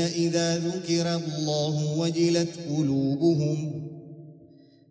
الذين إذا ذكر الله وجلت قلوبهم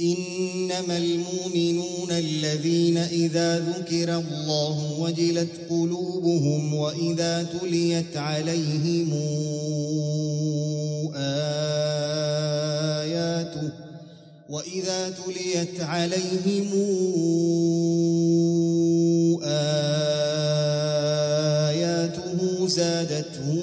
إنما المؤمنون الذين إذا ذكر الله وجلت قلوبهم وإذا تليت عليهم آياته وإذا تليت عليهم آياته زادتهم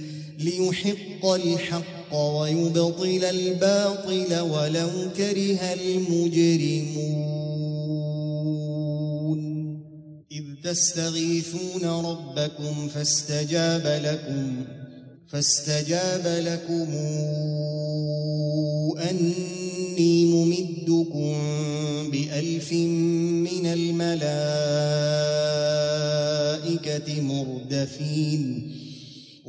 ليحق الحق ويبطل الباطل ولو كره المجرمون. إذ تستغيثون ربكم فاستجاب لكم فاستجاب لكم أني ممدكم بألف من الملائكة مردفين.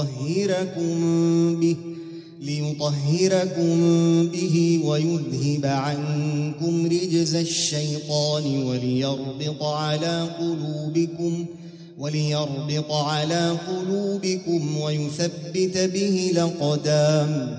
ليطهركم به ليطهركم به ويذهب عنكم رجز الشيطان وليربط على قلوبكم وليربط على قلوبكم ويثبت به الأقدام.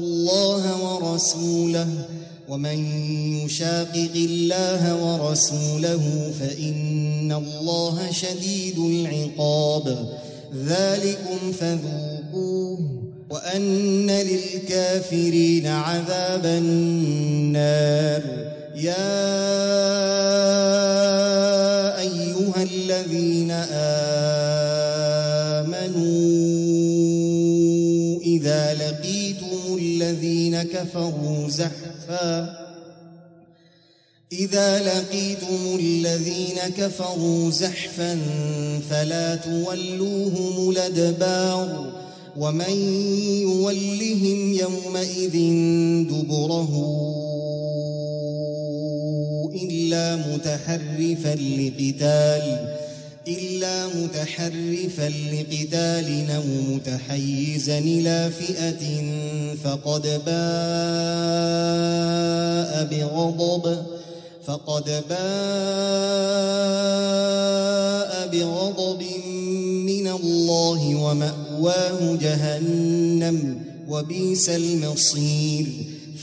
الله ورسوله ومن يشاقق الله ورسوله فإن الله شديد العقاب. ذلكم فذوقوه وأن للكافرين عذاب النار. يا أيها الذين آمنوا إذا لقيتم الذين كفروا زحفاً. إذا لقيتم الذين كفروا زحفا فلا تولوهم الأدبار ومن يولهم يومئذ دبره إلا متحرفا لقتال إلا متحرفا لقتال أو متحيزا إلى فئة فقد باء بغضب فقد باء بغضب من الله ومأواه جهنم وبئس المصير.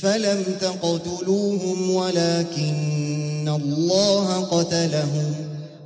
فلم تقتلوهم ولكن الله قتلهم.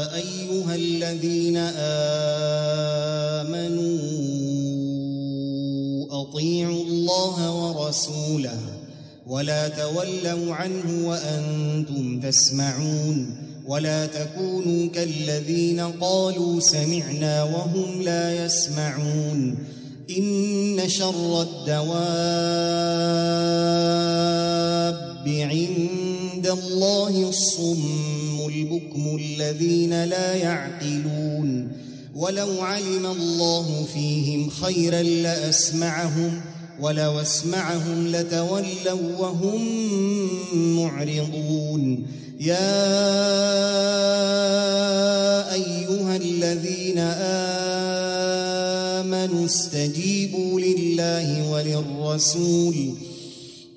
يا أيها الذين آمنوا أطيعوا الله ورسوله ولا تولوا عنه وأنتم تسمعون ولا تكونوا كالذين قالوا سمعنا وهم لا يسمعون إن شر الدواب عند الله الصم البكم الذين لا يعقلون. ولو علم الله فيهم خيرا لأسمعهم ولو أسمعهم لتولوا وهم معرضون. يا أيها الذين آمنوا استجيبوا لله وللرسول.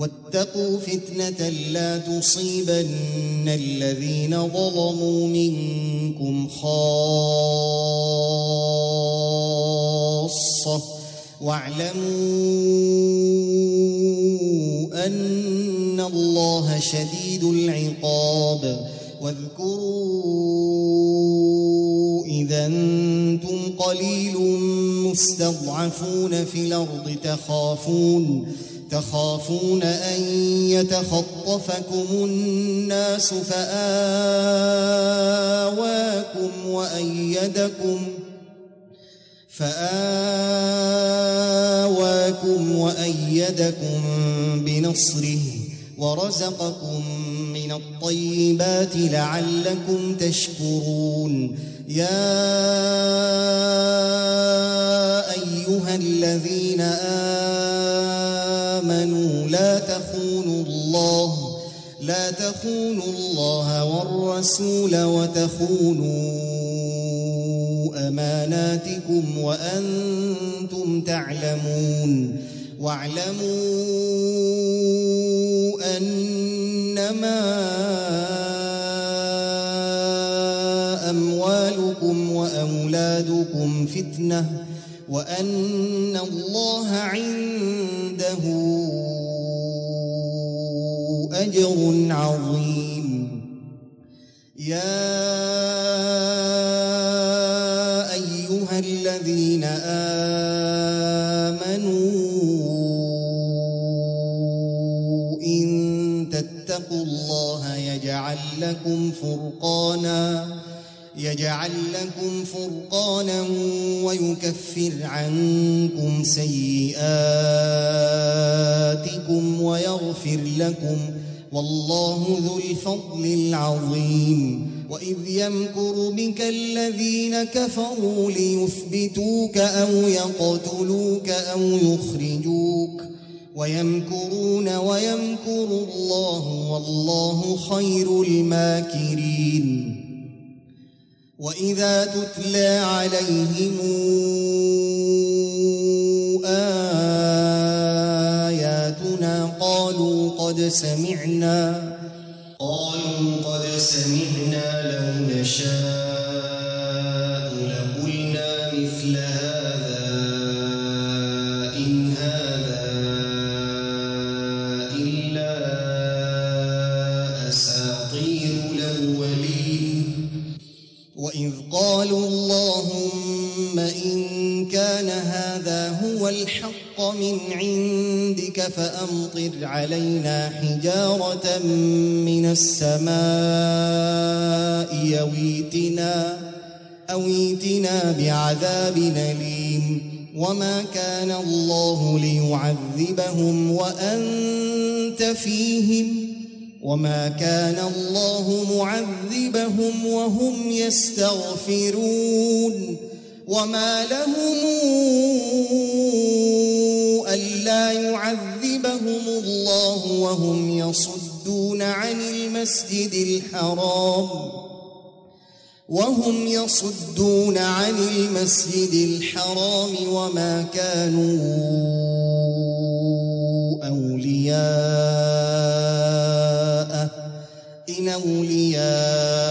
واتقوا فتنة لا تصيبن الذين ظلموا منكم خاصة. واعلموا أن الله شديد العقاب. واذكروا إذا أنتم قليل مستضعفون في الأرض تخافون. تخافون أن يتخطفكم الناس فآواكم وأيدكم فآواكم وأيدكم بنصره ورزقكم من الطيبات لعلكم تشكرون. يا أيها الذين آمنوا لا تخونوا الله لا تخونوا الله والرسول وتخونوا أماناتكم وأنتم تعلمون. واعلموا أنما أموالكم وأولادكم فتنة. وأن الله عنده أجر عظيم. يا أيها الذين آمنوا إن تتقوا الله يجعل لكم فرقانا يجعل لكم فرقانا ويكفر عنكم سيئاتكم ويغفر لكم والله ذو الفضل العظيم. وإذ يمكر بك الذين كفروا ليثبتوك أو يقتلوك أو يخرجوك. ويمكرون ويمكر الله والله خير الماكرين. وإذا تتلى عليهم آياتنا قالوا قد سمعنا قالوا قد سمعنا لو نشاء من عندك فأمطر علينا حجارة من السماء يويتنا أويتنا بعذاب أليم وما كان الله ليعذبهم وأنت فيهم وما كان الله معذبهم وهم يستغفرون وما لهم ألا يعذبهم الله وهم يصدون عن المسجد الحرام وهم يصدون عن المسجد الحرام وما كانوا أولياء إن أولياؤه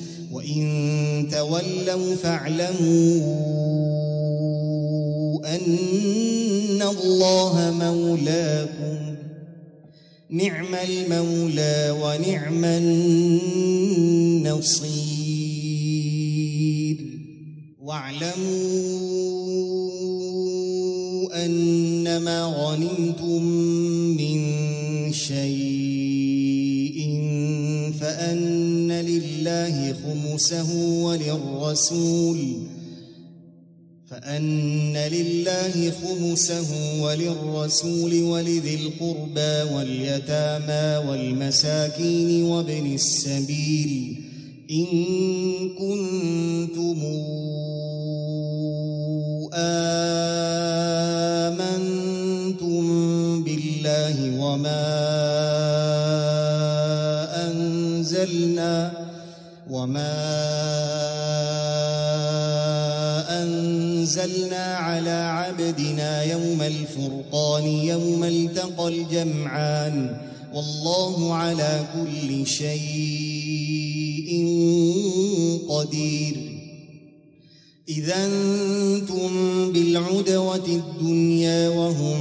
وإن تولوا فاعلموا أن الله مولاكم. نعم المولى ونعم النصير. واعلموا أنما غنمتم خمسه وللرسول فأن لله خمسه وللرسول ولذي القربى واليتامى والمساكين وابن السبيل إن كنتم وما أنزلنا على عبدنا يوم الفرقان يوم التقى الجمعان والله على كل شيء قدير. إذا أنتم بالعدوة الدنيا وهم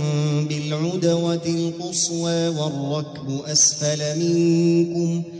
بالعدوة القصوى والركب أسفل منكم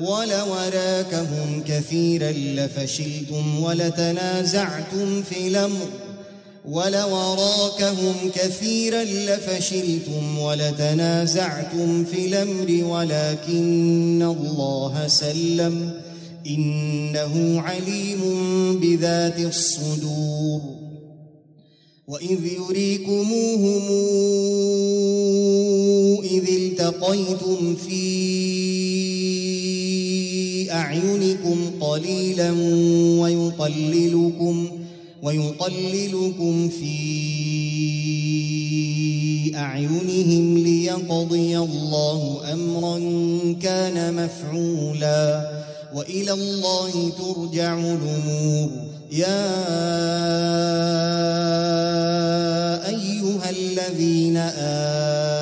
ولوراكهم كثيرا لفشلتم ولتنازعتم في الأمر. ولوراكهم كثيرا لفشلتم ولتنازعتم في الأمر ولكن الله سلم. إنه عليم بذات الصدور. وإذ يريكموهم إذ التقيتم في أعينكم قليلا ويقللكم ويقللكم في أعينهم ليقضي الله أمرا كان مفعولا. وإلى الله ترجع الأمور. يا أيها الذين آمنوا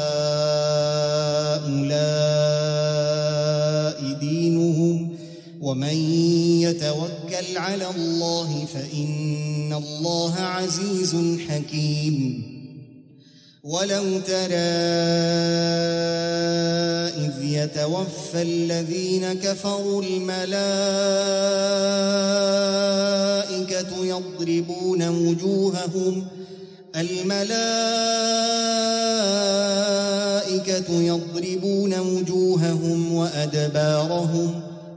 على الله فإن الله عزيز حكيم. ولو ترى إذ يتوفى الذين كفروا الملائكة يضربون وجوههم الملائكة يضربون وجوههم وأدبارهم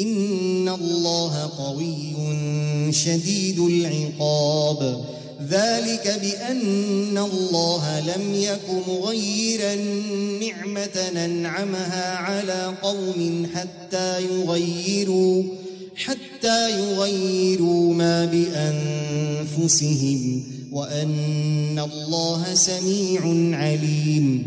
إن الله قوي شديد العقاب ذلك بأن الله لم يك مغيرا نعمة ننعمها على قوم حتى يغيروا حتى يغيروا ما بأنفسهم وأن الله سميع عليم.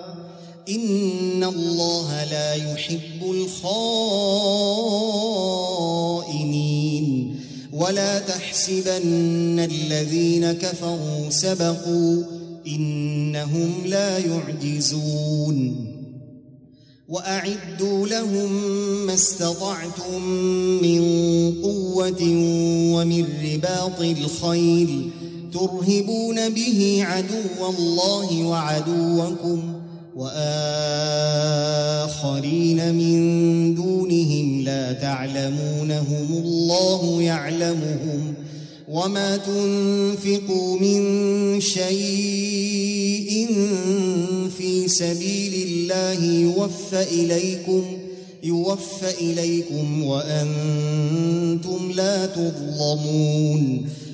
ان الله لا يحب الخائنين ولا تحسبن الذين كفروا سبقوا انهم لا يعجزون واعدوا لهم ما استطعتم من قوه ومن رباط الخيل ترهبون به عدو الله وعدوكم وآخرين من دونهم لا تعلمونهم الله يعلمهم وما تنفقوا من شيء في سبيل الله يوفى إليكم يوفى إليكم وأنتم لا تظلمون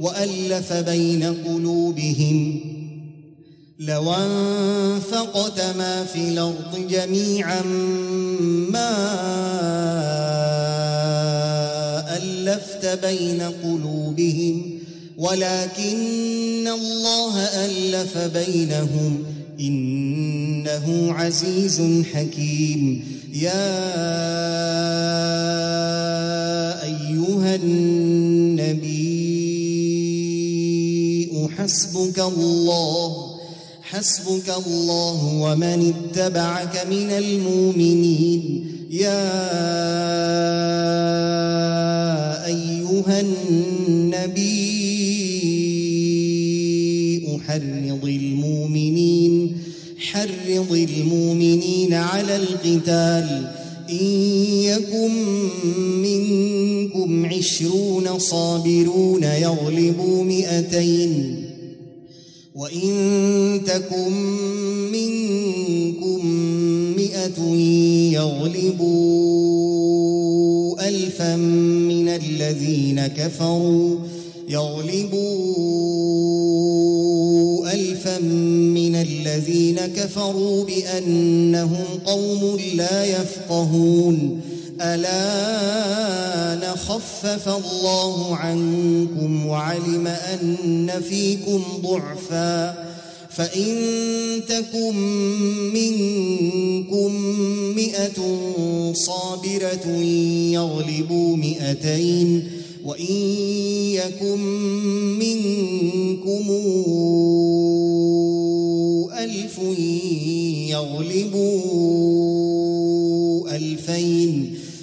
وألف بين قلوبهم لو أنفقت ما في الأرض جميعا ما ألفت بين قلوبهم ولكن الله ألف بينهم إنه عزيز حكيم. يا أيها النبي حسبك الله حسبك الله ومن اتبعك من المؤمنين. يا أيها النبي حرض المؤمنين حرض المؤمنين على القتال. إن يكن منكم عشرون صابرون يغلبوا مئتين. وإن تكن منكم مئة يغلبوا ألفا من الذين كفروا يغلبوا ألفا من الذين كفروا بأنهم قوم لا يفقهون. ألا نخفف الله عنكم وعلم أن فيكم ضعفا فإن تكن منكم مئة صابرة يغلبوا مئتين وإن يكن منكم ألف يغلبوا ألفين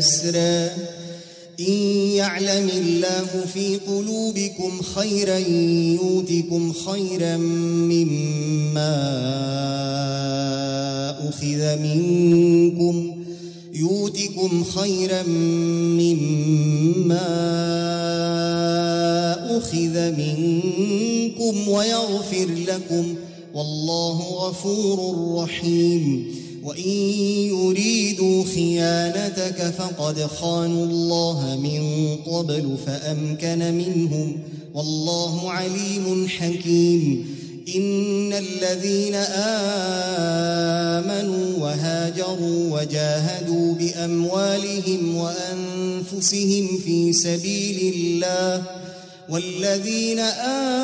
من الأسرى إن يعلم الله في قلوبكم خيرا يؤتكم خيرا مما أخذ منكم يؤتكم خيرا مما أخذ منكم ويغفر لكم. والله غفور رحيم. وإن يريدوا خيانتك فقد خانوا الله من قبل فأمكن منهم والله عليم حكيم. إن الذين آمنوا وهاجروا وجاهدوا بأموالهم وأنفسهم في سبيل الله والذين آووا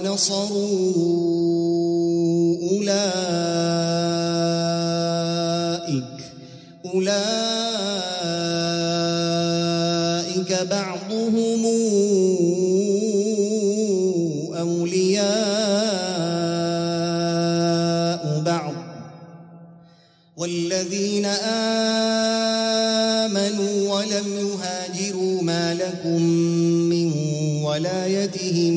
ونصروا أولئك أولئك بعضهم أولياء بعض. والذين آمنوا ولم يهاجروا ما لكم من ولايتهم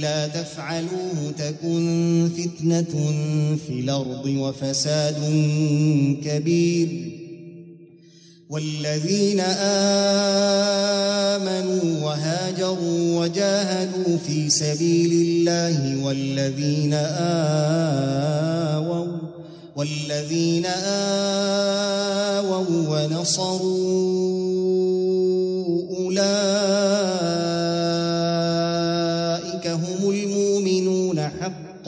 إلا تفعلوه تكن فتنة في الأرض وفساد كبير. والذين آمنوا وهاجروا وجاهدوا في سبيل الله والذين آووا والذين آووا ونصروا أولئك